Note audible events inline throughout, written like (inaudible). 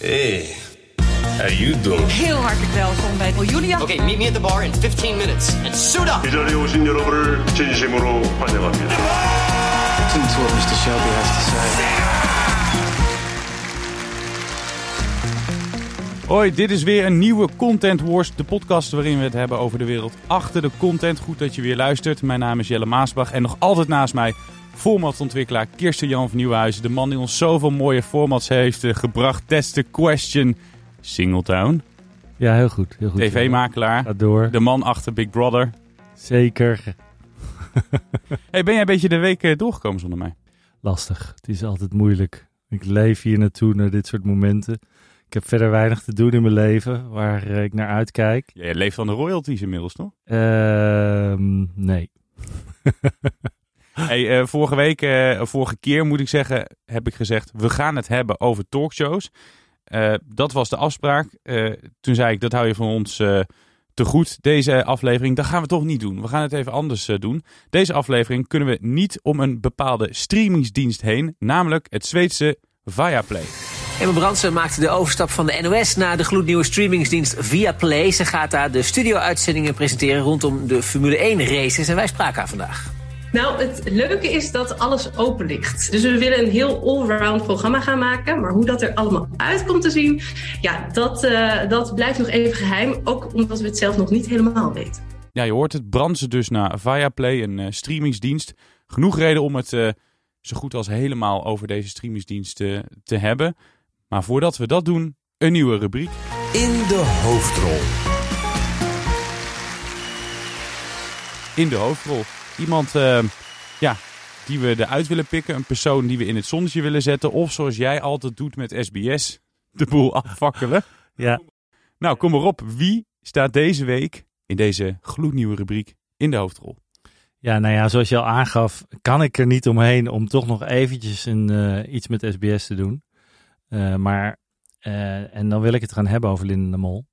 Hey, how you doing? Heel hartelijk welkom bij Julia. Okay, meet me at the bar in 15 minutes and suit up. 이 자리에 오신 여러분을 진심으로 환영합니다. Listen to what Mr. Shelby has to say. Hoi, dit is weer een nieuwe Content Wars, de podcast waarin we het hebben over de wereld achter de content. Goed dat je weer luistert. Mijn naam is Jelle Maasbach en nog altijd naast mij formatontwikkelaar Kirsten Jan van Nieuwenhuizen. De man die ons zoveel mooie formats heeft eh, gebracht. Test the question. Singletown. Ja, heel goed. Heel goed TV-makelaar. Ga door. De man achter Big Brother. Zeker. (laughs) Hey, ben jij een beetje de week eh, doorgekomen zonder mij? Lastig. Het is altijd moeilijk. Ik leef hier naartoe naar dit soort momenten. Ik heb verder weinig te doen in mijn leven waar eh, ik naar uitkijk. Jij leeft van de royalties inmiddels, toch? Ehm nee. (laughs) Hey, eh, vorige week, eh, vorige keer moet ik zeggen, heb ik gezegd, we gaan het hebben over talkshows. Eh, dat was de afspraak. Toen zei ik, dat hou je van ons te goed, deze aflevering. Dat gaan we toch niet doen. We gaan het even anders doen. Deze aflevering kunnen we niet om een bepaalde streamingsdienst heen, namelijk het Zweedse Viaplay. Emma Brandsen maakte de overstap van de NOS naar de gloednieuwe streamingsdienst Viaplay. Ze gaat daar de studio-uitzendingen presenteren rondom de Formule 1 races. En wij spraken haar vandaag. Nou, het leuke is dat alles open ligt. Dus we willen een heel allround programma gaan maken. Maar hoe dat er allemaal uit komt te zien, ja, dat, eh, dat blijft nog even geheim. Ook omdat we het zelf nog niet helemaal weten. Ja, je hoort het. Brand ze dus naar Viaplay, een eh, streamingsdienst. Genoeg reden om het eh, zo goed als helemaal over deze streamingsdienst te hebben. Maar voordat we dat doen, een nieuwe rubriek. In de hoofdrol. in de hoofdrol. Iemand eh, ja, die we eruit willen pikken. Een persoon die we in het zonnetje willen zetten. Of zoals jij altijd doet met SBS, de boel (laughs) afvakkelen. Ja. Nou, kom maar op. Wie staat deze week in deze gloednieuwe rubriek in de hoofdrol? Ja, nou ja, zoals je al aangaf, kan ik er niet omheen om toch nog eventjes een, eh, iets met SBS te doen. Eh, maar, eh, en dan wil ik het gaan hebben over Linda de Mol.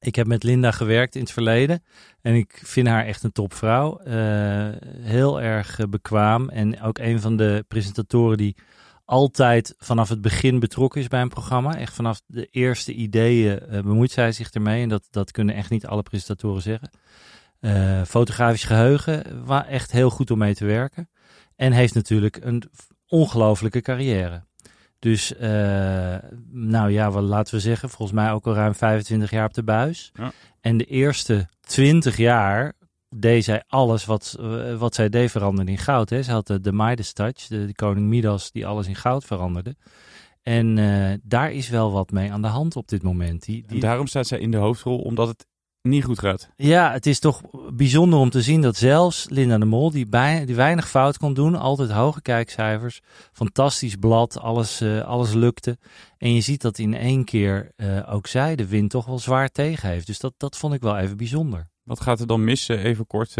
Ik heb met Linda gewerkt in het verleden en ik vind haar echt een topvrouw. Eh, heel erg eh, bekwaam en ook een van de presentatoren die altijd vanaf het begin betrokken is bij een programma. Echt vanaf de eerste ideeën eh, bemoeit zij zich ermee en dat, dat kunnen echt niet alle presentatoren zeggen. Fotografisch geheugen, wa- echt heel goed om mee te werken. En heeft natuurlijk een ongelofelijke carrière. Dus, eh, nou ja, wat laten we zeggen, volgens mij ook al ruim 25 jaar op de buis. Ja. En de eerste 20 jaar deed zij alles wat, eh, wat zij deed veranderde in goud. Hè. Ze had de, de Midas Touch, de, de koning Midas, die alles in goud veranderde. En eh, daar is wel wat mee aan de hand op dit moment. Die, En die, daarom staat zij in de hoofdrol, omdat het niet goed gaat. ja, het is toch bijzonder om te zien dat zelfs Linda de Mol, die, bij, die weinig fout kon doen, altijd hoge kijkcijfers, fantastisch blad, alles, eh, alles lukte. En je ziet dat in één keer eh, ook zij de wind toch wel zwaar tegen heeft. Dus dat, dat vond ik wel even bijzonder. Wat gaat er dan mis? Eh, Even kort.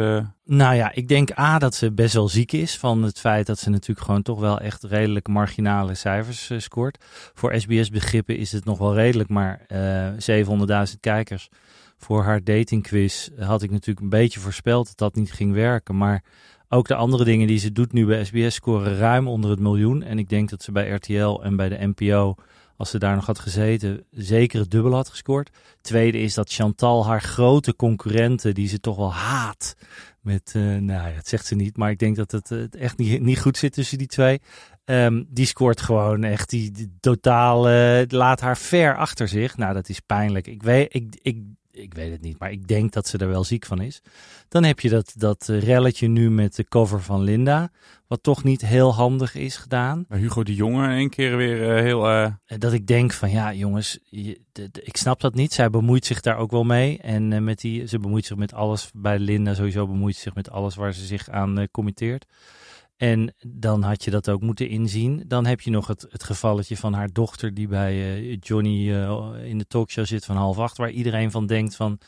Nou ja, ik denk A dat ze best wel ziek is van het feit dat ze natuurlijk gewoon toch wel echt redelijk marginale cijfers scoort. Voor SBS begrippen is het nog wel redelijk, maar eh 700.000 kijkers voor haar datingquiz had ik natuurlijk een beetje voorspeld dat dat niet ging werken. Maar ook de andere dingen die ze doet nu bij SBS scoren ruim onder het miljoen. En ik denk dat ze bij RTL en bij de NPO, als ze daar nog had gezeten, zeker het dubbel had gescoord. Tweede is dat Chantal haar grote concurrenten, die ze toch wel haat, met, eh, nou ja, dat zegt ze niet, maar ik denk dat het, het echt niet, niet goed zit tussen die twee. Ehm, die scoort gewoon echt, die, die totaal eh, laat haar ver achter zich. Nou, dat is pijnlijk. Ik weet, ik, ik, ik weet het niet, maar ik denk dat ze er wel ziek van is. Dan heb je dat, dat eh, relletje nu met de cover van Linda, wat toch niet heel handig is gedaan. bij Hugo de Jonge in één keer weer eh, heel... eh, Dat ik denk van ja, jongens, je- de- de- ik snap dat niet. Zij bemoeit zich daar ook wel mee. En met die, ze bemoeit zich met alles bij Linda, sowieso bemoeit zich met alles waar ze zich aan committeert. En dan had je dat ook moeten inzien. Dan heb je nog het, het gevalletje van haar dochter die bij eh, Johnny eh, in de talkshow zit van half acht. Waar iedereen van denkt van,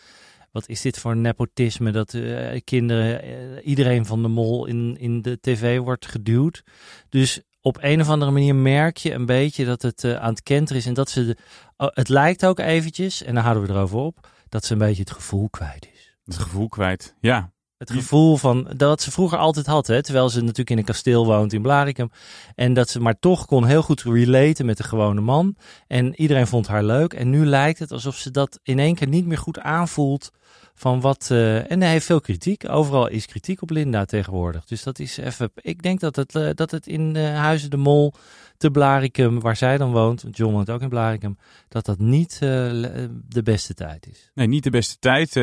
wat is dit voor nepotisme dat eh, kinderen, iedereen van de mol in, in de tv wordt geduwd. Dus op een of andere manier merk je een beetje dat het aan het kenteren is. En dat ze, oh, het lijkt ook eventjes, en dan houden we erover op, dat ze een beetje het gevoel kwijt is. Het gevoel kwijt. Ja, Het gevoel van dat ze vroeger altijd had, hè, terwijl ze natuurlijk in een kasteel woont in Blaricum. En dat ze maar toch kon heel goed relaten met de gewone man. En iedereen vond haar leuk. En nu lijkt het alsof ze dat in één keer niet meer goed aanvoelt. Van wat. eh, en hij heeft veel kritiek. Overal is kritiek op Linda tegenwoordig. Dus dat is even. Ik denk dat het, eh, dat het in eh, Huizen de Mol te Blaricum, waar zij dan woont. John woont ook in Blaricum. Dat dat niet de beste tijd is. Nee, niet de beste tijd.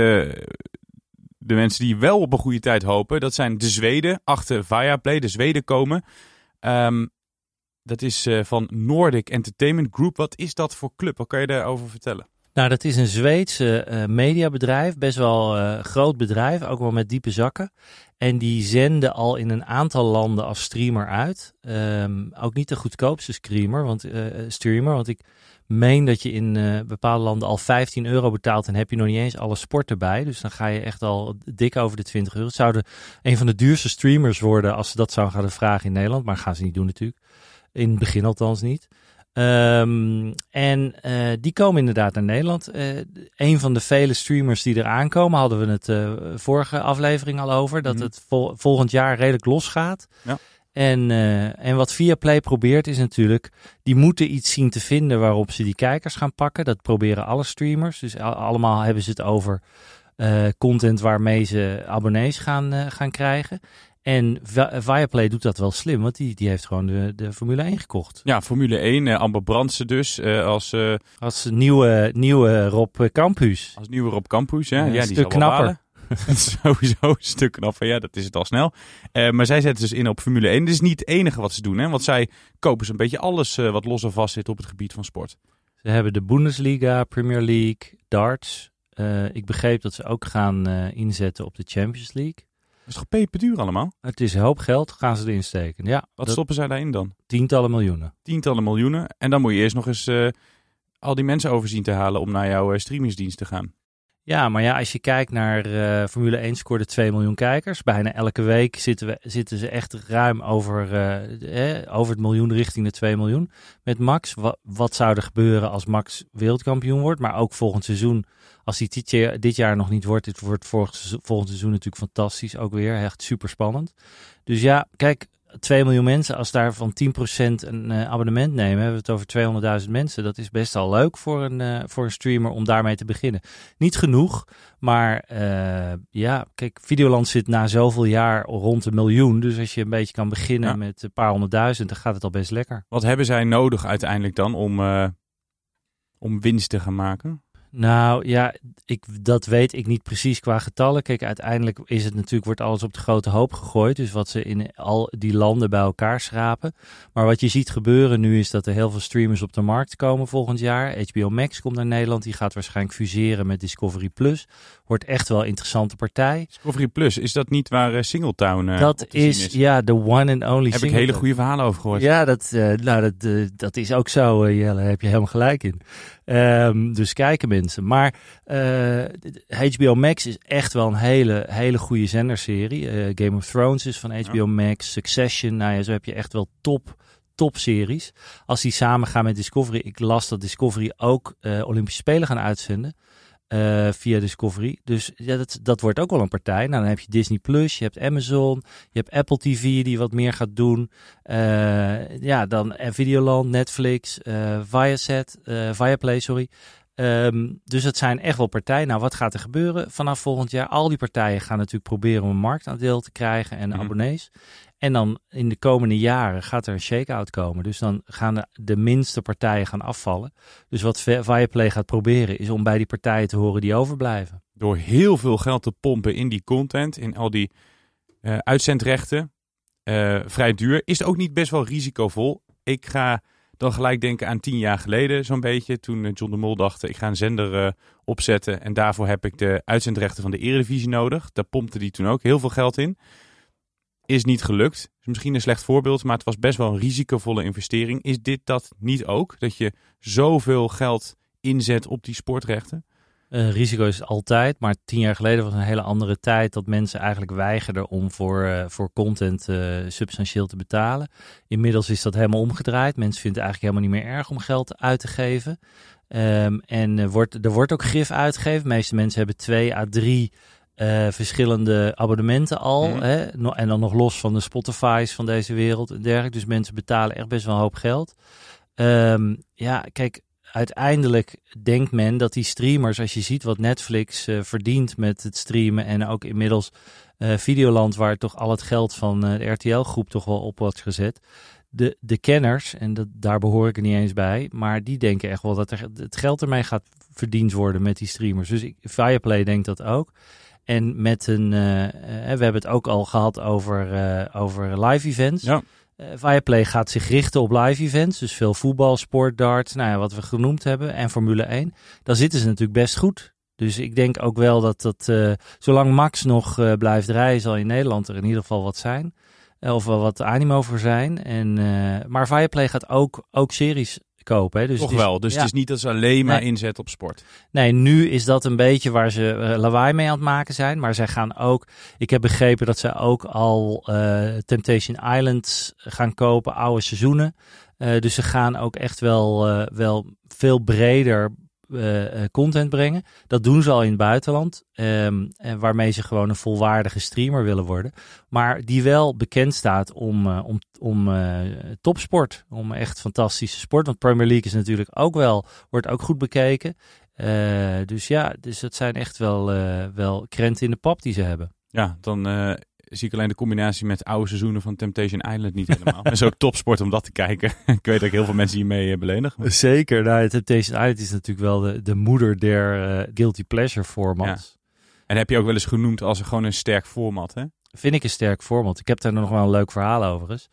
De mensen die wel op een goede tijd hopen, dat zijn de Zweden achter Viaplay. De Zweden komen. Ehm, dat is eh, van Nordic Entertainment Group. Wat is dat voor club? Wat kan je daarover vertellen? Nou, dat is een Zweedse eh, mediabedrijf, best wel eh, groot bedrijf, ook wel met diepe zakken. En die zenden al in een aantal landen als streamer uit. Ehm, ook niet de goedkoopste streamer, want, streamer, want ik meen dat je in eh, bepaalde landen al 15 euro betaalt en heb je nog niet eens alle sport erbij. Dus dan ga je echt al dik over de 20 euro. Het zouden een van de duurste streamers worden als ze dat zouden gaan vragen in Nederland, maar gaan ze niet doen natuurlijk. In het begin althans niet. Ehm, en eh, die komen inderdaad naar Nederland. Eh, een van de vele streamers die er aankomen, hadden we het vorige aflevering al over. Dat Mhm. het vol- volgend jaar redelijk losgaat. Ja. En, eh, en wat Viaplay probeert is natuurlijk, die moeten iets zien te vinden waarop ze die kijkers gaan pakken. Dat proberen alle streamers. Dus al- allemaal hebben ze het over eh, content waarmee ze abonnees gaan, eh, gaan krijgen. En Vi- Viaplay doet dat wel slim, want die, die heeft gewoon de, de Formule 1 gekocht. Ja, Formule 1. eh, Amber Brandsen dus eh, als, eh, Als nieuwe, nieuwe Rob Campus. als nieuwe Rob Campus. Ja, Een ja, die stuk zal (laughs) Sowieso een stuk knapper. Ja, dat is het al snel. Eh, maar zij zetten dus in op Formule 1. Dit is niet het enige wat ze doen. Hè? Want zij kopen zo'n beetje alles eh, wat los en vast zit op het gebied van sport. Ze hebben de Bundesliga, Premier League, darts. Eh, ik begreep dat ze ook gaan inzetten op de Champions League. Dat is toch peperduur allemaal? Het is een hoop geld, gaan ze erin steken. Ja, Wat dat- stoppen zij daarin dan? tientallen miljoenen. Tientallen miljoenen. En dan moet je eerst nog eens al die mensen overzien te halen om naar jouw streamingsdienst te gaan. Ja, maar ja, als je kijkt naar eh, Formule 1 scoorde 2 miljoen kijkers. Bijna elke week zitten, we, zitten ze echt ruim over, eh, over het miljoen richting de 2 miljoen met Max. Wat, zou er gebeuren als Max wereldkampioen wordt? Maar ook volgend seizoen, als hij dit jaar, dit jaar nog niet wordt, het wordt volgend seizoen natuurlijk fantastisch ook weer. Echt super spannend. Dus ja, kijk, 2 miljoen mensen, als daarvan 10% een eh, abonnement nemen, hebben we het over 200.000 mensen. Dat is best al leuk voor een, eh, voor een streamer om daarmee te beginnen. Niet genoeg, maar eh, ja, kijk, Videoland zit na zoveel jaar rond een miljoen. Dus als je een beetje kan beginnen Ja. met een paar honderdduizend, dan gaat het al best lekker. Wat hebben zij nodig uiteindelijk dan om, om winst te gaan maken? Nou ja, ik, dat weet ik niet precies qua getallen. Kijk, uiteindelijk is het natuurlijk, wordt alles op de grote hoop gegooid. Dus wat ze in al die landen bij elkaar schrapen. Maar wat je ziet gebeuren nu is dat er heel veel streamers op de markt komen volgend jaar. HBO Max komt naar Nederland. Die gaat waarschijnlijk fuseren met Discovery Plus. Wordt echt wel een interessante partij. Discovery Plus, is dat niet waar eh, Singletown eh, dat is, ja, de one and only Heb ik hele goede verhalen over gehoord. Ja, dat, eh, nou, dat, dat is ook zo, Jelle. Daar heb je helemaal gelijk in. Ehm, dus kijken Maar eh, HBO Max is echt wel een hele, hele goede zenderserie. Eh, Game of Thrones is van HBO Max. Succession, nou ja, zo heb je echt wel top, top series. Als die samen gaan met Discovery. Ik las dat Discovery ook eh, Olympische Spelen gaan uitzenden. eh, via Discovery. Dus ja, dat, dat wordt ook wel een partij. Nou, dan heb je Disney Plus, je hebt Amazon, je hebt Apple TV die wat meer gaat doen. Eh, ja, dan eh, Videoland, Netflix, eh Viasat, eh Viaplay, sorry. Ehm, dus het zijn echt wel partijen. Nou, wat gaat er gebeuren vanaf volgend jaar? Al die partijen gaan natuurlijk proberen om een marktaandeel te krijgen en Mhm. abonnees. En dan in de komende jaren gaat er een shake-out komen. Dus dan gaan de, de minste partijen gaan afvallen. Dus wat Vi- Viaplay gaat proberen is om bij die partijen te horen die overblijven. Door heel veel geld te pompen in die content, in al die eh, uitzendrechten, eh, vrij duur, is het ook niet best wel risicovol. Ik ga dan gelijk denken aan tien jaar geleden zo'n beetje, toen eh, John de Mol dacht, ik ga een zender eh, opzetten en daarvoor heb ik de uitzendrechten van de Eredivisie nodig. Daar pompte die toen ook heel veel geld in. is niet gelukt. Is misschien een slecht voorbeeld, maar het was best wel een risicovolle investering. Is dit dat niet ook? Dat je zoveel geld inzet op die sportrechten? Uh, risico is altijd, maar tien jaar geleden was een hele andere tijd dat mensen eigenlijk weigerden om voor, uh, voor content uh, substantieel te betalen. Inmiddels is dat helemaal omgedraaid. Mensen vinden het eigenlijk helemaal niet meer erg om geld uit te geven. Um, en wordt, er wordt ook grif uitgegeven. De meeste mensen hebben twee à drie verschillende abonnementen al. Mm. Hè? En dan nog los van de Spotify's van deze wereld en dergelijke. Dus mensen betalen echt best wel een hoop geld. Um, ja, kijk, uiteindelijk denkt men dat die streamers, als je ziet wat Netflix uh, verdient met het streamen en ook inmiddels uh, Videoland, waar toch al het geld van uh, de RTL-groep toch wel op wordt gezet. De, de kenners, en dat, daar behoor ik er niet eens bij, maar die denken echt wel dat er, het geld ermee gaat verdiend worden met die streamers. Dus ik, Fireplay denkt dat ook. En met een, we hebben het ook al gehad over, over live events. Ja. Uh, Viaplay gaat zich richten op live events, dus veel voetbal, sport, darts, nou ja, wat we genoemd hebben, en Formule 1. Dan zitten ze natuurlijk best goed. Dus ik denk ook wel dat dat, uh, zolang Max nog uh, blijft rijden, zal in Nederland er in ieder geval wat zijn. Of wel wat animo voor zijn. En, maar Viaplay gaat ook, ook series kopen. Hè? Dus Toch wel. Dus ja. het is niet dat ze alleen maar Nee. inzet op sport. Nee, nu is dat een beetje waar ze eh, lawaai mee aan het maken zijn. Maar zij gaan ook, ik heb begrepen dat zij ook al eh, Temptation Island gaan kopen, oude seizoenen. Eh, dus ze gaan ook echt wel, wel veel breder eh, eh, content brengen. Dat doen ze al in het buitenland. ehm, en waarmee ze gewoon een volwaardige streamer willen worden. Maar die wel bekend staat om, eh, om, om topsport. Om echt fantastische sport. Want Premier League is natuurlijk ook wel, wordt ook goed bekeken. Dus ja, dus dat zijn echt wel, wel krenten in de pap die ze hebben. Ja, dan zie ik alleen de combinatie met oude seizoenen van Temptation Island niet helemaal. Het is ook topsport om dat te kijken. (laughs) ik weet dat ik heel veel mensen hiermee uh, beledig. maar- Zeker. Nou, Temptation Island is natuurlijk wel de, de moeder der eh, guilty pleasure formats. En heb je ook wel eens genoemd als gewoon een sterk format, hè? Vind ik een sterk format. Ik heb daar nog wel een leuk verhaal over eens.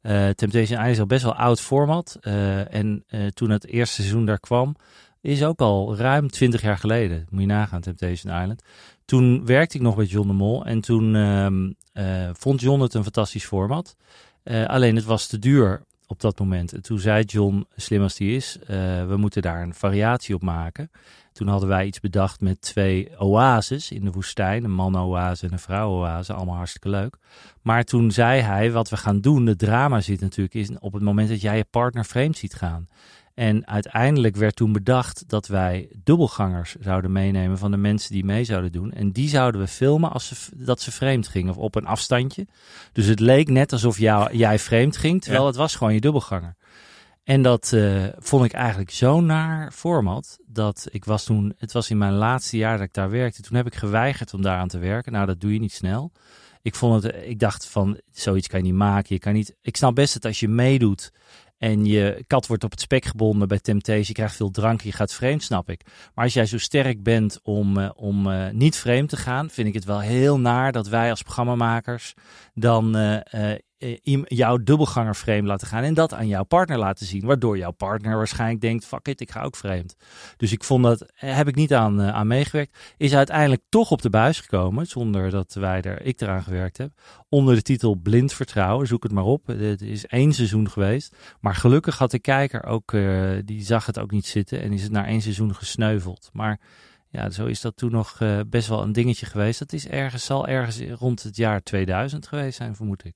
Eh, Temptation Island is al best wel oud format. Eh, en eh, toen het eerste seizoen daar kwam, is ook al ruim 20 jaar geleden. Moet je nagaan, Temptation Island. Toen werkte ik nog bij John de Mol. En toen ehm, eh, vond John het een fantastisch format. Eh, alleen het was te duur op dat moment. En toen zei John, slim als die is, eh, we moeten daar een variatie op maken. Toen hadden wij iets bedacht met twee oases in de woestijn. Een man-oase en een vrouw-oase. Allemaal hartstikke leuk. Maar toen zei hij, wat we gaan doen, de drama zit natuurlijk is op het moment dat jij je partner vreemd ziet gaan. En uiteindelijk werd toen bedacht dat wij dubbelgangers zouden meenemen van de mensen die mee zouden doen. En die zouden we filmen als ze, dat ze vreemd gingen, of op een afstandje. Dus het leek net alsof jou, jij vreemd ging, terwijl Ja. het was gewoon je dubbelganger. En dat eh, vond ik eigenlijk zo naar format dat ik was toen, het was in mijn laatste jaar dat ik daar werkte. Toen heb ik geweigerd om daaraan te werken. Nou, dat doe je niet snel. Ik vond het, ik dacht van, zoiets kan je niet maken. Je kan niet, ik snap best dat als je meedoet en je kat wordt op het spek gebonden bij Temptation, je krijgt veel drank, je gaat vreemd, snap ik. Maar als jij zo sterk bent om, eh, om eh, niet vreemd te gaan, vind ik het wel heel naar dat wij als programmamakers dan eh, jouw dubbelganger vreemd laten gaan en dat aan jouw partner laten zien. Waardoor jouw partner waarschijnlijk denkt, fuck it, ik ga ook vreemd. Dus ik vond dat, eh, heb ik niet aan, eh, aan meegewerkt. Is uiteindelijk toch op de buis gekomen, zonder dat wij er, ik eraan gewerkt heb. Onder de titel Blind Vertrouwen, zoek het maar op. Het is één seizoen geweest. Maar gelukkig had de kijker ook, eh, die zag het ook niet zitten en is het na één seizoen gesneuveld. Maar ja, zo is dat toen nog eh, best wel een dingetje geweest. Dat is ergens, zal ergens rond het jaar 2000 geweest zijn, vermoed ik.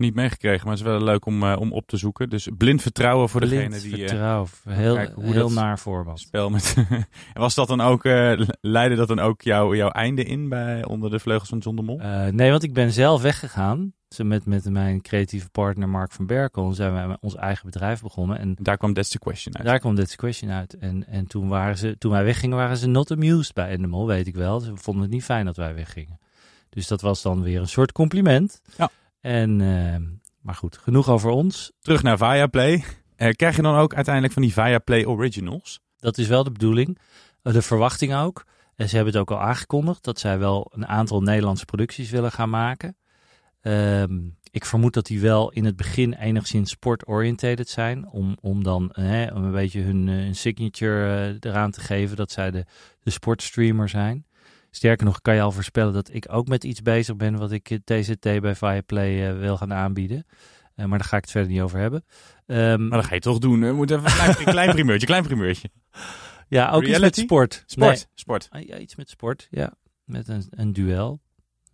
Niet meegekregen, maar het is wel leuk om, eh, om op te zoeken. Dus blind vertrouwen voor Blind degene die eh, vertrouwen. Heel, hoe heel naar voorbeeld. spel met... (laughs) en was dat dan ook, eh, leidde dat dan ook jouw jouw einde in bij, onder de vleugels van John de Mol? Nee, want ik ben zelf weggegaan. Met, met mijn creatieve partner Mark van Berkel zijn we ons eigen bedrijf begonnen. En Daar kwam That's the Question uit. daar kwam That's the Question uit. En, en toen, waren ze, toen wij weggingen, waren ze not amused bij Endemol, weet ik wel. Ze vonden het niet fijn dat wij weggingen. Dus dat was dan weer een soort compliment. Ja. En, eh, maar goed, genoeg over ons. Terug naar Viaplay. Eh krijg je dan ook uiteindelijk van die Viaplay Originals? Dat is wel de bedoeling. Eh, De verwachting ook. En ze hebben het ook al aangekondigd dat zij wel een aantal Nederlandse producties willen gaan maken. Ehm, ik vermoed dat die wel in het begin enigszins sport-orientated zijn. Om, om dan hè, om een beetje hun, hun signature eraan te geven dat zij de, de sportstreamer zijn. Sterker nog, kan je al voorspellen dat ik ook met iets bezig ben wat ik eh, TZT bij Fireplay eh, wil gaan aanbieden. Eh, maar daar ga ik het verder niet over hebben. Ehm, Maar dat ga je toch doen. We moeten even een klein, klein primeurtje, klein primeurtje. (laughs) ja, ook iets met sport. Sport, Nee. sport. Ah, ja, iets met sport, ja. Met een, een duel.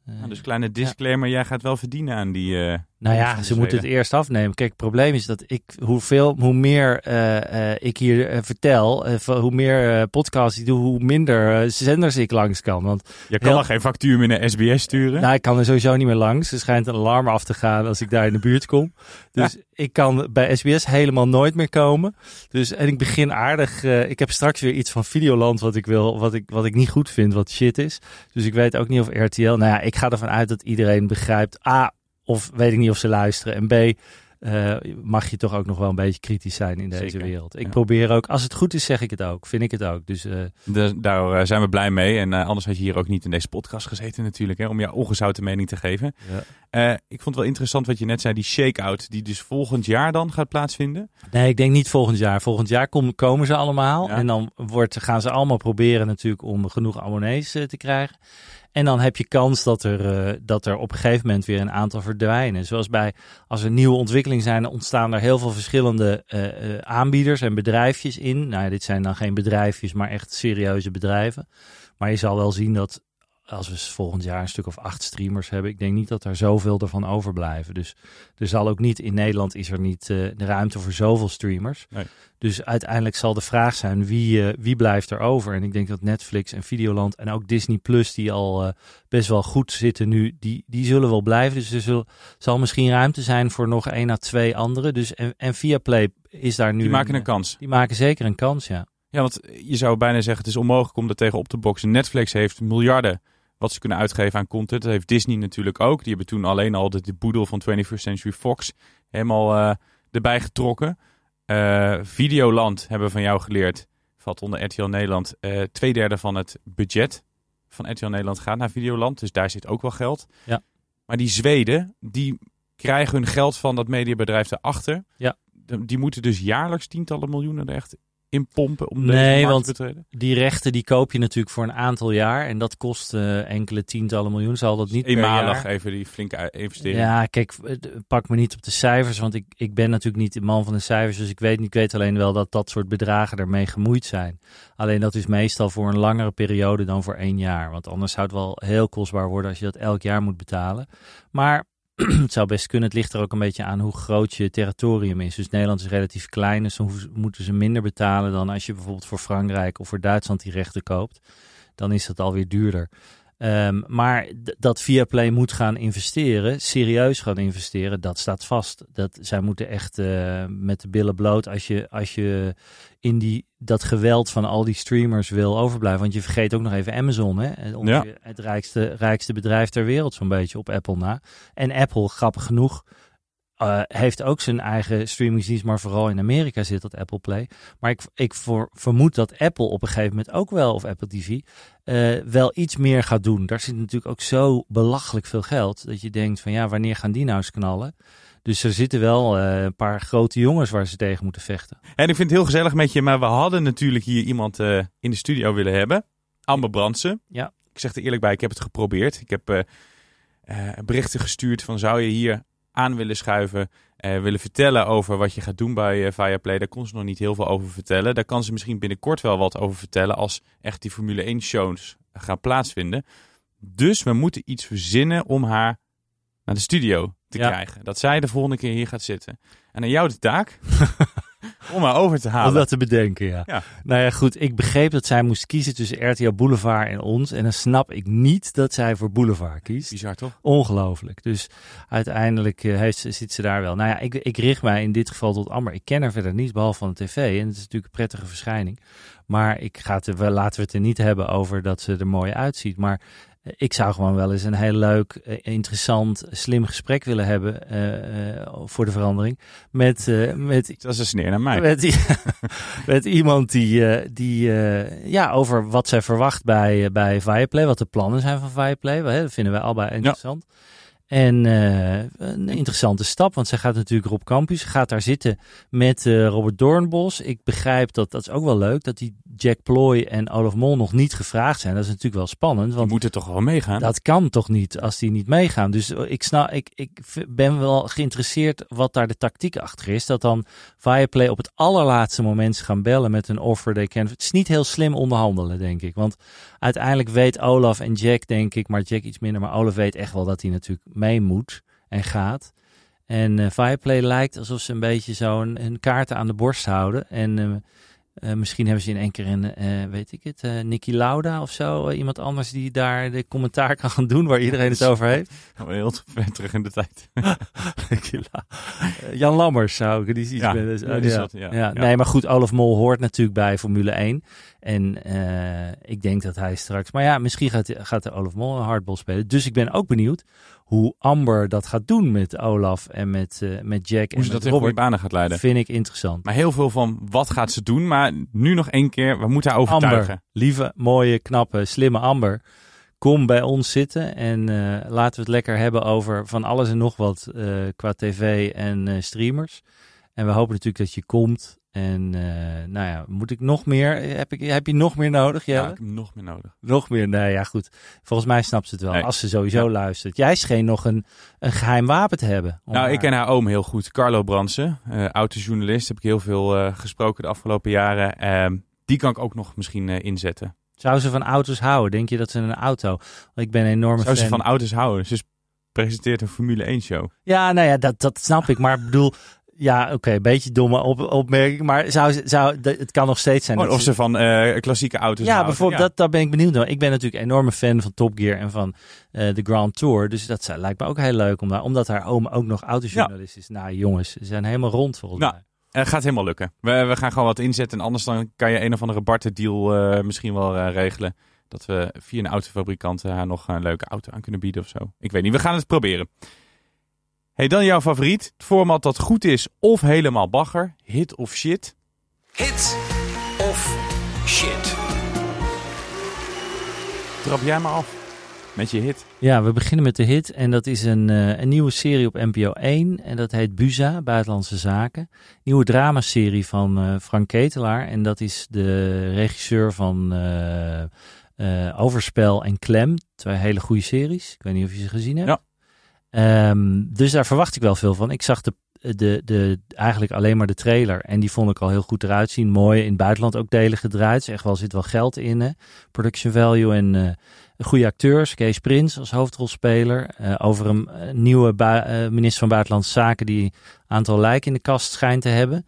Eh, Nou, dus kleine disclaimer, jij gaat wel verdienen aan die... eh, Nou ja, ze moeten het eerst afnemen. Kijk, het probleem is dat ik, hoeveel, hoe meer eh, eh, ik hier eh, vertel, hoe meer podcasts ik doe, hoe minder zenders ik langs kan. Want Je kan geen factuur meer naar SBS sturen. nou, ik kan er sowieso niet meer langs. Er schijnt een alarm af te gaan als ik daar in de buurt kom. Dus ik kan bij SBS helemaal nooit meer komen. Dus, en ik begin aardig. ik heb straks weer iets van Videoland wat ik wil, wat ik, wat ik niet goed vind, wat shit is. Dus ik weet ook niet of RTL. Nou ja, ik ga ervan uit dat iedereen begrijpt. A, of weet ik niet of ze luisteren. En B, eh, mag je toch ook nog wel een beetje kritisch zijn in deze Zeker, wereld. Ik ja. probeer ook, als het goed is, zeg ik het ook. Vind ik het ook. Dus eh, Dus daar eh, zijn we blij mee. En anders had je hier ook niet in deze podcast gezeten natuurlijk. Hè, om jouw ongezouten mening te geven. Ja. Ik vond het wel interessant wat je net zei. Die shake-out die dus volgend jaar dan gaat plaatsvinden. Nee, ik denk niet volgend jaar. Volgend jaar kom- komen ze allemaal. Ja. En dan wordt, gaan ze allemaal proberen natuurlijk om genoeg abonnees te krijgen. En dan heb je kans dat er, eh, dat er op een gegeven moment weer een aantal verdwijnen. Zoals bij, als er nieuwe ontwikkelingen zijn, ontstaan er heel veel verschillende eh, eh, aanbieders en bedrijfjes in. Nou dit zijn dan geen bedrijfjes, maar echt serieuze bedrijven. Maar je zal wel zien dat als we volgend jaar een stuk of acht streamers hebben, ik denk niet dat er zoveel ervan overblijven. Dus er zal ook niet, in Nederland is er niet eh, de ruimte voor zoveel streamers. Nee. Dus uiteindelijk zal de vraag zijn wie, eh, wie blijft er over. En ik denk dat Netflix en Videoland en ook Disney Plus, die al eh, best wel goed zitten nu, die, die zullen wel blijven. Dus er zul- zal misschien ruimte zijn voor nog één à twee andere. Dus en, en Viaplay is daar nu. Die maken een, een kans. Die maken zeker een kans, ja. Ja, want je zou bijna zeggen het is onmogelijk om er tegen op te boksen. Netflix heeft miljarden wat ze kunnen uitgeven aan content. Dat heeft Disney natuurlijk ook. Die hebben toen alleen al de, de boedel van 21st Century Fox helemaal eh, erbij getrokken. Eh, Videoland hebben we van jou geleerd. Valt onder RTL Nederland. eh twee derde van het budget van RTL Nederland gaat naar Videoland. Dus daar zit ook wel geld. Ja. Maar die Zweden, die krijgen hun geld van dat mediabedrijf erachter. Ja. Die moeten dus jaarlijks tientallen miljoenen er echt in pompen om Nee, deze markt want te betreden. Die rechten die koop je natuurlijk voor een aantal jaar. En dat kost eh, enkele tientallen miljoen. Zal dat niet Eenmalig jaar. even die flinke investering. Ja, kijk, eh, pak me niet op de cijfers, want ik, ik ben natuurlijk niet de man van de cijfers, dus ik weet, niet- ik weet alleen wel dat dat soort bedragen ermee gemoeid zijn. Alleen dat is meestal voor een langere periode dan voor één jaar, want anders zou het wel heel kostbaar worden als je dat elk jaar moet betalen. Maar het zou best kunnen, het ligt er ook een beetje aan hoe groot je territorium is. Dus Nederland is relatief klein, dus dan moeten ze minder betalen dan als je bijvoorbeeld voor Frankrijk of voor Duitsland die rechten koopt. Dan is dat alweer duurder. Ehm, maar dat Viaplay moet gaan investeren, serieus gaan investeren, dat staat vast. Dat, zij moeten echt eh, met de billen bloot als je, als je in die, dat geweld van al die streamers wil overblijven. Want je vergeet ook nog even Amazon, hè? Het- ongeveer het rijkste, rijkste bedrijf ter wereld zo'n beetje op Apple na. En Apple, grappig genoeg, eh, heeft ook zijn eigen streamingsdienst, maar vooral in Amerika zit dat Apple Play. Maar ik, ik voor, vermoed dat Apple op een gegeven moment ook wel, of Apple TV, eh, wel iets meer gaat doen. Daar zit natuurlijk ook zo belachelijk veel geld, dat je denkt van ja, wanneer gaan die nou eens knallen? Dus er zitten wel eh, een paar grote jongens waar ze tegen moeten vechten. En ik vind het heel gezellig met je, maar we hadden natuurlijk hier iemand eh, in de studio willen hebben. Amber Brandsen. Ja. Ik zeg er eerlijk bij, ik heb het geprobeerd. Ik heb eh, berichten gestuurd van zou je hier aan willen schuiven, willen vertellen over wat je gaat doen bij Viaplay. Daar kon ze nog niet heel veel over vertellen. Daar kan ze misschien binnenkort wel wat over vertellen als echt die Formule 1 shows gaan plaatsvinden. Dus we moeten iets verzinnen om haar naar de studio te Ja. krijgen. Dat zij de volgende keer hier gaat zitten. En aan jou de taak (laughs) om haar over te halen. Om dat te bedenken, ja. Ja. Nou ja, goed. Ik begreep dat zij moest kiezen tussen RTL Boulevard en ons. En dan snap ik niet dat zij voor Boulevard kiest. Bizar toch? Ongelooflijk. Dus uiteindelijk eh, heeft, ze- zit ze daar wel. Nou ja, ik, ik richt mij in dit geval tot Amber. Ik ken haar verder niet, behalve van de tv. En het is natuurlijk een prettige verschijning. Maar ik ga het laten we het er niet hebben over dat ze er mooi uitziet. Maar eh, ik zou gewoon wel eens een heel leuk, eh, interessant, slim gesprek willen hebben. eh, eh, voor de verandering. Met, met Dat is een sneer naar mij. met, (laughs) met iemand die, die ja, over wat zij verwacht bij, bij Viaplay, wat de plannen zijn van Viaplay. Hè, dat vinden wij allebei interessant. En eh, een interessante stap, want zij gaat natuurlijk Rob Campus, gaat daar zitten met Robert Doornbos. Ik begrijp dat, dat is ook wel leuk, dat die Jack Ploy en Olaf Mol nog niet gevraagd zijn. Dat is natuurlijk wel spannend. Die Want moeten toch wel meegaan? dat kan toch niet als die niet meegaan. Dus ik, snap, ik, ik ben wel geïnteresseerd wat daar de tactiek achter is. Dat dan Viaplay op het allerlaatste moment gaan bellen met een offer. They can. Het is niet heel slim onderhandelen, denk ik. Want uiteindelijk weet Olaf en Jack, denk ik, maar Jack iets minder. Maar Olaf weet echt wel dat hij natuurlijk mee moet en gaat. En eh Viaplay lijkt alsof ze een beetje zo een kaarten aan de borst houden. En eh, eh, misschien hebben ze in één keer een, eh, weet ik het, eh Nicky Lauda of zo. iemand anders die daar de commentaar kan gaan doen waar iedereen het over heeft. (laughs) We heel ver terug in de tijd. (laughs) Jan Lammers zou ik, die is iets Ja, met- Ja, ja. Nee, maar goed, Olaf Mol hoort natuurlijk bij Formule 1. En eh, ik denk dat hij straks... Maar ja, misschien gaat, gaat de Olaf Mol een hardball spelen. Dus ik ben ook benieuwd hoe Amber dat gaat doen met Olaf en met, eh, met Jack Hoe en ze met dat in Robert. banen gaat leiden. Vind ik interessant. Maar heel veel van wat gaat ze doen. Maar nu nog één keer, we moeten haar overtuigen. Amber, lieve, mooie, knappe, slimme Amber. Kom bij ons zitten en eh, laten we het lekker hebben over van alles en nog wat qua tv en streamers. En we hopen natuurlijk dat je komt. En eh, nou ja, moet ik nog meer? Heb, ik, heb je nog meer nodig, Ja, Jelle? ik heb nog meer nodig. Nog meer? Nee, ja goed. Volgens mij snapt ze het wel. Nee. Als ze sowieso luistert. Jij scheen nog een, een geheim wapen te hebben. Nou, ik ken haar oom heel goed. Carlo Bransen, eh autojournalist. Heb ik heel veel eh, gesproken de afgelopen jaren. Ehm, die kan ik ook nog misschien inzetten. Zou ze van auto's houden? Denk je dat ze een auto... Ik ben een enorme Zou ze van auto's houden? Ze presenteert een Formule 1 show. Ja, nou ja, dat, dat snap ik. Maar ik bedoel, ja, oké, een beetje domme op, opmerking. Maar zou, zou, het kan nog steeds zijn. Of ze van eh, klassieke auto's ja, houden. bijvoorbeeld, Dat, daar ben ik benieuwd naar. Ik ben natuurlijk een enorme fan van Top Gear en van eh, de Grand Tour. Dus dat zou- lijkt me ook heel leuk, om omdat haar oom ook nog autojournalist is. Nou, jongens, ze zijn helemaal rond volgens Nou, mij. Eh, gaat helemaal lukken. We, we gaan gewoon wat inzetten. En anders dan kan je een of andere barter deal eh, misschien wel regelen. Dat we via een autofabrikant haar nog een leuke auto aan kunnen bieden of zo. Ik weet niet, we gaan het proberen. Hey, dan jouw favoriet. Het format dat goed is of helemaal bagger. Hit of shit. Hit of shit. Trap jij maar af met je hit. Ja, we beginnen met de hit. En dat is een, eh, een nieuwe serie op NPO 1. En dat heet Buza, Buitenlandse Zaken. Nieuwe dramaserie van eh, Frank Ketelaar. En dat is de regisseur van eh, eh, Overspel en Klem. Twee hele goede series. Ik weet niet of je ze gezien hebt. Ja. Ehm, dus daar verwacht ik wel veel van. Ik zag de, de, de, eigenlijk alleen maar de trailer. En die vond ik al heel goed eruit zien. Mooi. In het buitenland ook delen gedraaid. Dus echt wel zit wel geld in. Hè? Production value en... eh, goede acteurs. Kees Prins als hoofdrolspeler. eh, over een, eh, nieuwe minister van Buitenlandse Zaken die een aantal lijken in de kast schijnt te hebben.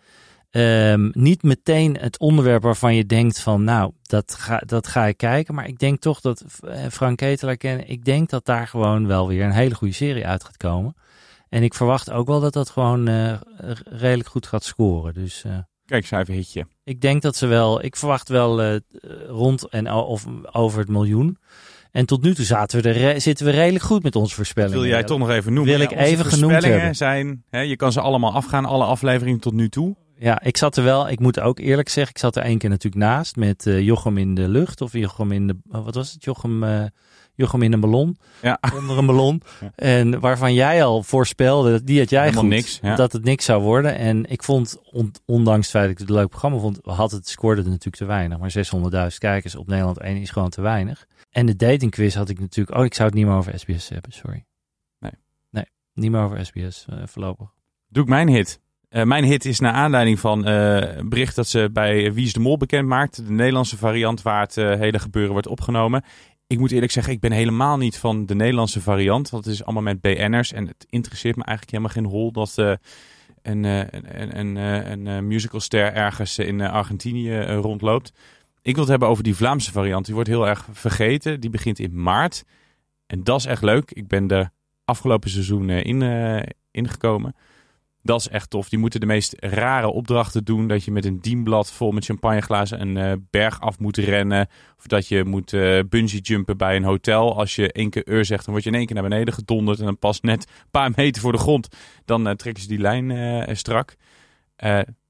Ehm, niet meteen het onderwerp waarvan je denkt van nou, dat ga, dat ga ik kijken. Maar ik denk toch dat eh, Frank Ketelaar kennen. Ik denk dat daar gewoon wel weer een hele goede serie uit gaat komen. En ik verwacht ook wel dat dat gewoon eh, redelijk goed gaat scoren. Dus eh, Kijk, schrijf een hitje. ik denk dat ze wel, ik verwacht wel rond en of over het miljoen. En tot nu toe zaten we er, zitten we redelijk goed met onze voorspellingen. Wil jij toch nog even noemen? Wil ik even genoemd hebben. zijn, hè, je kan ze allemaal afgaan, alle afleveringen tot nu toe. Ja, ik zat er wel, ik moet ook eerlijk zeggen, ik zat er één keer natuurlijk naast met eh, Jochem in de lucht of Jochem in de, oh, wat was het, Jochem, eh, Jochem in een ballon, Ja. (laughs) onder een ballon. Ja. En waarvan jij al voorspelde, dat- die had jij Helemaal goed, niks, ja. dat het niks zou worden. En ik vond, on- ondanks het feit dat ik het een leuk programma vond, had het, scoorde het natuurlijk te weinig. Maar 600.000 kijkers op Nederland 1 is gewoon te weinig. En de datingquiz had ik natuurlijk, oh ik zou het niet meer over SBS hebben, sorry. Nee. Nee, niet meer over SBS eh, voorlopig. Doe ik mijn hit. Eh, mijn hit is naar aanleiding van een bericht dat ze bij Wie is de Mol bekend maakt. De Nederlandse variant waar het eh, hele gebeuren wordt opgenomen. Ik moet eerlijk zeggen, ik ben helemaal niet van de Nederlandse variant. Want het is allemaal met BN'ers. En het interesseert me eigenlijk helemaal geen hol dat een, een, een, een, musicalster ergens in Argentinië rondloopt. Ik wil het hebben over die Vlaamse variant. Die wordt heel erg vergeten. Die begint in maart. En dat is echt leuk. Ik ben er afgelopen seizoen in, ingekomen. Dat is echt tof. Die moeten de meest rare opdrachten doen. Dat je met een dienblad vol met champagneglazen een eh, berg af moet rennen. Of dat je moet eh bungee jumpen bij een hotel. Als je één keer ur zegt, dan word je in één keer naar beneden gedonderd. En dan pas net een paar meter voor de grond. Dan eh, trekken ze die lijn strak.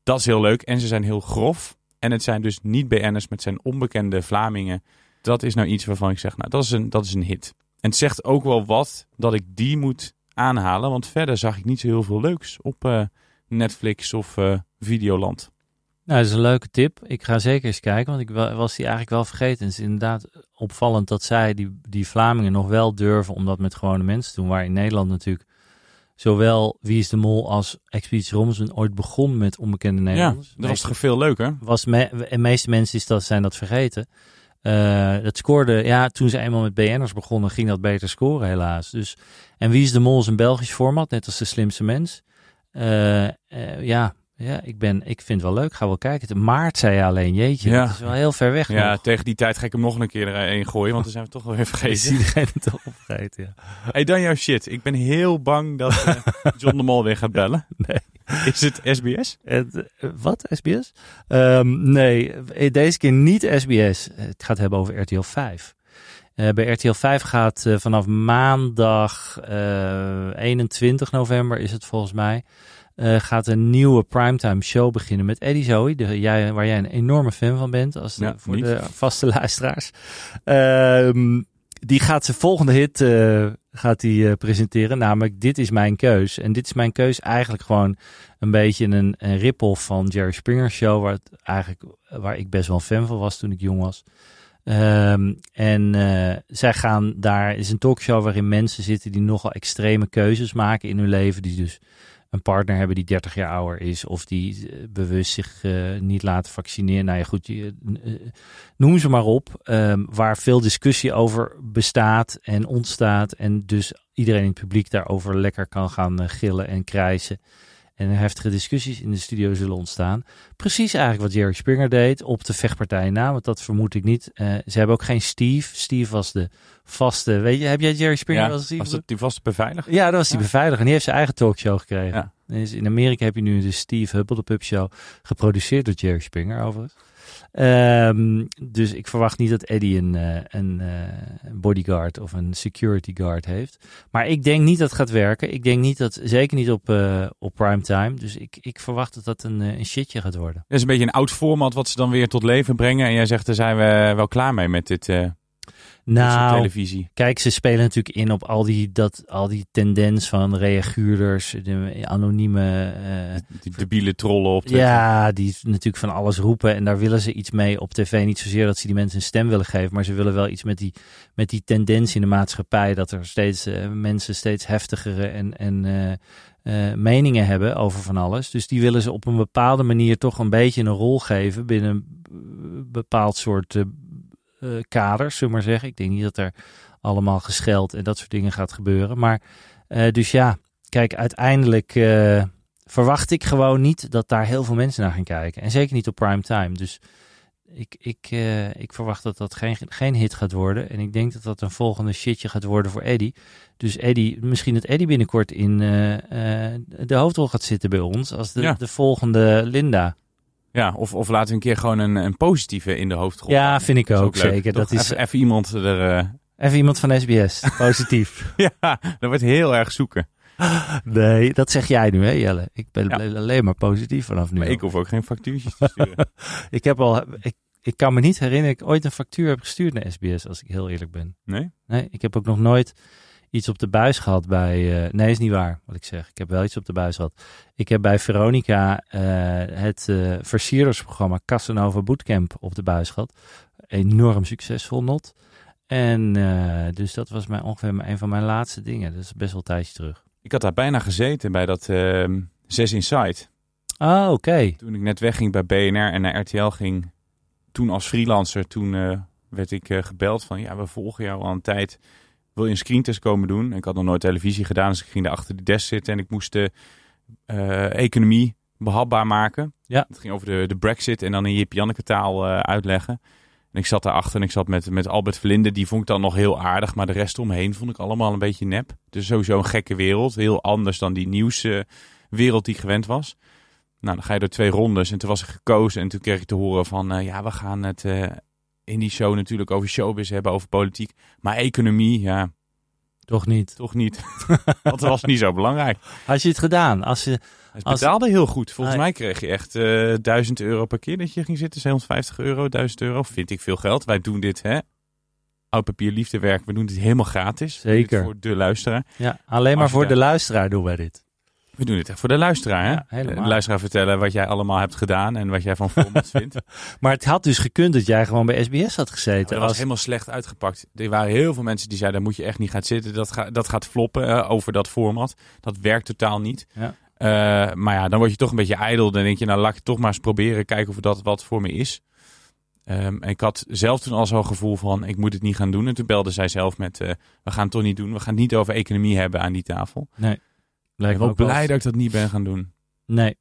Dat is heel leuk. En ze zijn heel grof. En het zijn dus niet BN'ers, het zijn onbekende Vlamingen. Dat is nou iets waarvan ik zeg, nou, dat is een, dat is een hit. En het zegt ook wel wat dat ik die moet aanhalen. Want verder zag ik niet zo heel veel leuks op eh, Netflix of eh, Videoland. Nou, dat is een leuke tip. Ik ga zeker eens kijken, want ik wa- was die eigenlijk wel vergeten. Het is inderdaad opvallend dat zij, die, die Vlamingen, nog wel durven om dat met gewone mensen te doen. Waar in Nederland natuurlijk zowel Wie is de Mol als Expeditie Robinson ooit begon met onbekende Ja, Nederlanders. dat was toch veel leuker? was me, en de meeste mensen is dat, zijn dat vergeten. Eh, dat scoorde, ja, toen ze eenmaal met BN'ers begonnen, ging dat beter scoren helaas. Dus, en Wie is de Mol is een Belgisch format, net als de slimste mens. Eh, ja, ja ik, ben, ik vind het wel leuk, ga wel kijken. Maart zei je alleen, jeetje, Ja. dat is wel heel ver weg Ja, nog. tegen die tijd ga ik hem nog een keer erin gooien, want dan zijn we toch wel weer (laughs) Is vergeten. iedereen het al opgegeten, ja. Hey, dan jouw shit. Ik ben heel bang dat eh, (laughs) John de Mol weer gaat bellen. (laughs) Nee. Is het SBS? Het, eh, wat, SBS? Ehm, nee, eh, deze keer niet SBS. Het gaat hebben over RTL 5. Eh, bij RTL 5 gaat vanaf maandag eh, 21 november is het volgens mij. Eh, gaat een nieuwe primetime show beginnen met Eddie Zoe, de, jij, waar jij een enorme fan van bent, als de- Ja, voor niet. de vaste luisteraars. Ehm, die gaat zijn volgende hit eh, gaat die, eh, presenteren, namelijk Dit is mijn keus. En Dit is mijn keus eigenlijk gewoon een beetje een, een rip-off van Jerry Springer Show, waar, het eigenlijk, waar ik best wel een fan van was toen ik jong was. Ehm, en zij gaan daar, is een talkshow waarin mensen zitten die nogal extreme keuzes maken in hun leven. Die dus een partner hebben die 30 jaar ouder is. Of die eh, bewust zich eh, niet laten vaccineren. Nou ja, goed, eh, noem ze maar op. Ehm, waar veel discussie over bestaat en ontstaat. En dus iedereen in het publiek daarover lekker kan gaan gillen en krijsen. En heftige discussies in de studio zullen ontstaan. Precies eigenlijk wat Jerry Springer deed op de vechtpartij na. Want dat vermoed ik niet. Eh, ze hebben ook geen Steve. Steve was de vaste. Weet je, heb jij Jerry Springer Ja, wel eens was dat die vaste beveiliger? Ja, dat was die Ja. beveiliger. En die heeft zijn eigen talkshow gekregen. Ja. Dus in Amerika heb je nu de Steve Hubble, de Pub Show, geproduceerd door Jerry Springer overigens. Ehm, dus ik verwacht niet dat Eddie een, eh, een eh, bodyguard of een security guard heeft. Maar ik denk niet dat het gaat werken. Ik denk niet dat, zeker niet op, eh op primetime. Dus ik, ik verwacht dat dat een, een shitje gaat worden. Dat is een beetje een oud format wat ze dan weer tot leven brengen. En jij zegt, daar zijn we wel klaar mee met dit, Nou, televisie. Kijk, ze spelen natuurlijk in op al die, dat, al die tendens van reaguurders, de anonieme eh, Die debiele trollen op Twitter. Ja, die natuurlijk van alles roepen. En daar willen ze iets mee op tv. Niet zozeer dat ze die mensen een stem willen geven. Maar ze willen wel iets met die, met die tendens in de maatschappij. Dat er steeds eh, mensen steeds heftigere en, en eh, meningen hebben over van alles. Dus die willen ze op een bepaalde manier toch een beetje een rol geven. Binnen een bepaald soort kaders, zullen we maar zeggen. Ik denk niet dat er allemaal gescheld en dat soort dingen gaat gebeuren. Maar eh, dus ja, kijk, uiteindelijk eh, verwacht ik gewoon niet dat daar heel veel mensen naar gaan kijken. En zeker niet op prime time. Dus ik, ik, eh, ik verwacht dat dat geen, geen hit gaat worden. En ik denk dat dat een volgende shitje gaat worden voor Eddie. Dus Eddie, misschien dat Eddie binnenkort in eh, eh, de hoofdrol gaat zitten bij ons. Als de, Ja. de volgende Linda. Ja, of, of laten we een keer gewoon een, een positieve in de hoofdrol. Ja, vind ik ook, zeker. toch? Dat is even, even iemand er... eh, even iemand van SBS. Positief. (laughs) ja, dat wordt heel erg zoeken. (gasps) nee, dat zeg jij nu, hè Jelle? Ik ben Ja. alleen maar positief vanaf nu. Maar ik hoef ook geen factuurtjes te sturen. (laughs) Ik heb al, ik, ik kan me niet herinneren dat ik ooit een factuur heb gestuurd naar SBS, als ik heel eerlijk ben. Nee? Nee, ik heb ook nog nooit iets op de buis gehad bij. eh, nee, is niet waar wat ik zeg. Ik heb wel iets op de buis gehad. Ik heb bij Veronica eh, het eh versierdersprogramma Casanova Bootcamp op de buis gehad. Enorm succesvol not. En dus dat was mijn, ongeveer een van mijn laatste dingen. Dat is best wel een tijdje terug. Ik had daar bijna gezeten bij dat ehm 6 Inside. Ah, oké. Toen ik net wegging bij BNR en naar RTL ging, toen als freelancer, toen werd ik gebeld van ja, we volgen jou al een tijd. Wil je een screentest komen doen? Ik had nog nooit televisie gedaan, dus ik ging daar achter de desk zitten en ik moest de eh, economie behapbaar maken. Ja. Het ging over de, de brexit en dan in Jip Janneke taal eh, uitleggen. En ik zat daarachter en ik zat met, met Albert Verlinde. Die vond ik dan nog heel aardig, maar de rest omheen vond ik allemaal een beetje nep. Dus sowieso een gekke wereld. Heel anders dan die nieuwswereld die ik gewend was. Nou, dan ga je door twee rondes en toen was ik gekozen. En toen kreeg ik te horen van, eh, ja, we gaan het eh, in die show natuurlijk over showbiz hebben, over politiek. Maar economie, ja, Toch niet. toch niet. Want (laughs) dat was niet zo belangrijk. Had je het gedaan? Als je, Het Als- betaalde heel goed. Volgens Ah, mij kreeg je echt eh 1000 euro per keer dat je ging zitten. 750 euro, 1000 euro. Vind ik veel geld. Wij doen dit, hè. Oud papier liefdewerk. We doen dit helemaal gratis. Dit Zeker. Voor de luisteraar. ja, alleen maar voor de luisteraar doen wij dit. We doen het echt voor de luisteraar. Hè? Ja, helemaal. De luisteraar vertellen wat jij allemaal hebt gedaan en wat jij van formats vindt. (laughs) Maar het had dus gekund dat jij gewoon bij SBS had Ja, gezeten. dat was Als- helemaal slecht uitgepakt. Er waren heel veel mensen die zeiden, daar moet je echt niet gaan zitten. Dat, ga, dat gaat floppen eh, over dat format. Dat werkt totaal niet. Ja. Eh, maar ja, dan word je toch een beetje ijdel. Dan denk je, nou laat ik het toch maar eens proberen. Kijken of dat wat voor me is. Ehm, en ik had zelf toen al zo'n gevoel van, ik moet het niet gaan doen. En toen belde zij zelf met, eh, we gaan het toch niet doen. We gaan het niet over economie hebben aan die tafel. Nee. Ik ben wel blij dat ik dat niet ben gaan doen. Nee.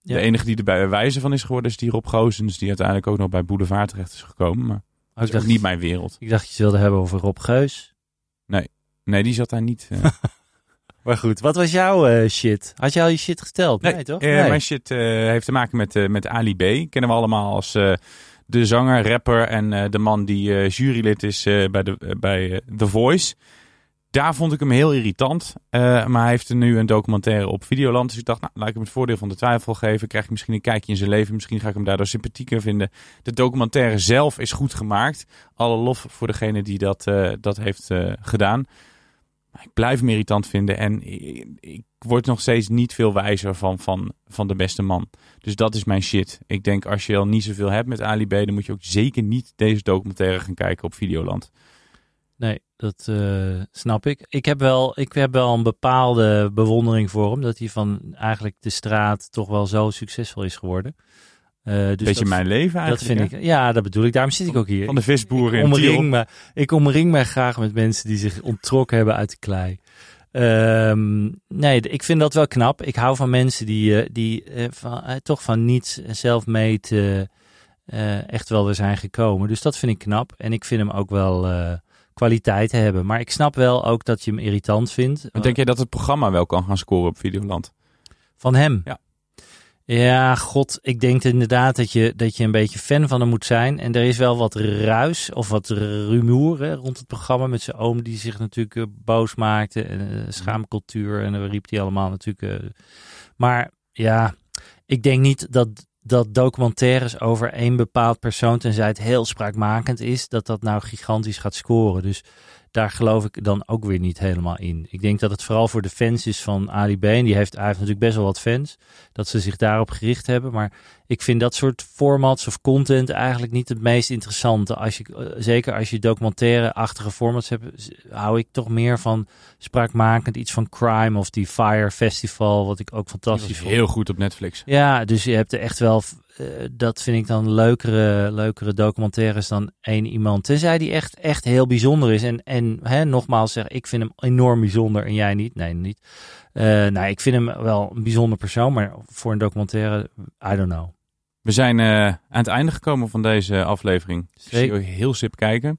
Ja. De enige die erbij wijze van is geworden is die Rob Goosens. Die uiteindelijk ook nog bij Boulevard terecht is gekomen. Maar Oh, dat is dacht, niet mijn wereld. ik dacht je het wilde hebben over Rob Geus. Nee, die zat daar niet. eh. (laughs) Maar goed, wat was jouw eh, shit? Had je al je shit geteld? Nee, toch? eh, Mijn shit heeft te maken met, met Ali B. Kennen we allemaal als de zanger, rapper en de man die jurylid is bij, de, bij The Voice. Daar vond ik hem heel irritant. Eh, maar hij heeft er nu een documentaire op Videoland. Dus ik dacht, nou, laat ik hem het voordeel van de twijfel geven. Krijg ik misschien een kijkje in zijn leven. Misschien ga ik hem daardoor sympathieker vinden. De documentaire zelf is goed gemaakt. Alle lof voor degene die dat, eh, dat heeft eh, gedaan. Maar ik blijf hem irritant vinden. En ik, ik word nog steeds niet veel wijzer van, van, van de beste man. Dus dat is mijn shit. Ik denk als je al niet zoveel hebt met Ali B, dan moet je ook zeker niet deze documentaire gaan kijken op Videoland. Nee, dat eh, snap ik. Ik heb, wel, ik heb wel een bepaalde bewondering voor hem. Dat hij van eigenlijk de straat toch wel zo succesvol is geworden. Eh, dus Beetje dat, mijn leven Dat eigenlijk. vind hè? ik. Ja, dat bedoel ik. Daarom zit ik ook hier. Van de visboeren ik in omring, me, ik omring me graag met mensen die zich onttrokken hebben uit de klei. Ehm, nee, ik vind dat wel knap. Ik hou van mensen die, eh, die van, toch van niets zelf meten eh, echt wel er zijn gekomen. Dus dat vind ik knap. En ik vind hem ook wel eh, kwaliteit hebben. Maar ik snap wel ook dat je hem irritant vindt. Maar denk jij dat het programma wel kan gaan scoren op Videoland? Van hem? Ja. Ja, god, ik denk inderdaad dat je, dat je een beetje fan van hem moet zijn. En er is wel wat ruis of wat rumoer hè, rond het programma met zijn oom die zich natuurlijk eh, boos maakte. En eh, schaamcultuur en dan riep hij allemaal natuurlijk. eh. maar ja, ik denk niet dat, dat documentaires over één bepaald persoon, tenzij het heel spraakmakend is, dat dat nou gigantisch gaat scoren. Dus daar geloof ik dan ook weer niet helemaal in. Ik denk dat het vooral voor de fans is van Ali B. Die heeft, hij heeft natuurlijk best wel wat fans. Dat ze zich daarop gericht hebben. Maar ik vind dat soort formats of content eigenlijk niet het meest interessante. Als je, eh, zeker als je documentaire-achtige formats hebt, hou ik toch meer van spraakmakend. Iets van Crime of die Fire Festival, wat ik ook fantastisch is vond. heel goed op Netflix. Ja, dus je hebt er echt wel, eh, dat vind ik dan leukere, leukere documentaires dan één iemand. Tenzij die echt, echt heel bijzonder is. En, en hè, nogmaals zeg, ik vind hem enorm bijzonder en jij niet. Nee, niet. Eh nou, ik vind hem wel een bijzonder persoon, maar voor een documentaire, I don't know. We zijn eh, aan het einde gekomen van deze aflevering. Zeker. je heel sip kijken.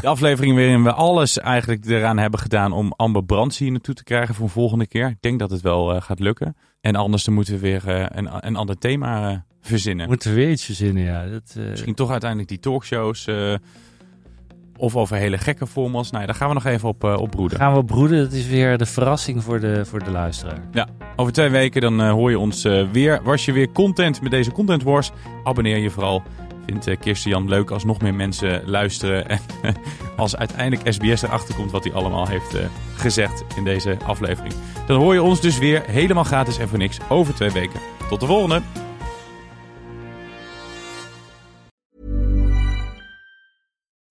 De aflevering waarin we alles eigenlijk eraan hebben gedaan om Amber Brands hier naartoe te krijgen voor een volgende keer. Ik denk dat het wel eh, gaat lukken. En anders dan moeten we weer eh, een, een ander thema verzinnen. Moeten we weer iets verzinnen, ja. Dat, Misschien toch uiteindelijk die talkshows. Of over hele gekke formats. Nou, ja, daar gaan we nog even op, eh op broeden. gaan we broeden. Dat is weer de verrassing voor de, voor de luisteraar. Over twee weken dan eh, hoor je ons eh, weer. Was je weer content met deze Content Wars? Abonneer je vooral. Vindt uh, Kirsten Jan leuk als nog meer mensen luisteren. En (laughs) als uiteindelijk SBS erachter komt wat hij allemaal heeft gezegd in deze aflevering. Dan hoor je ons dus weer helemaal gratis en voor niks over twee weken. Tot de volgende!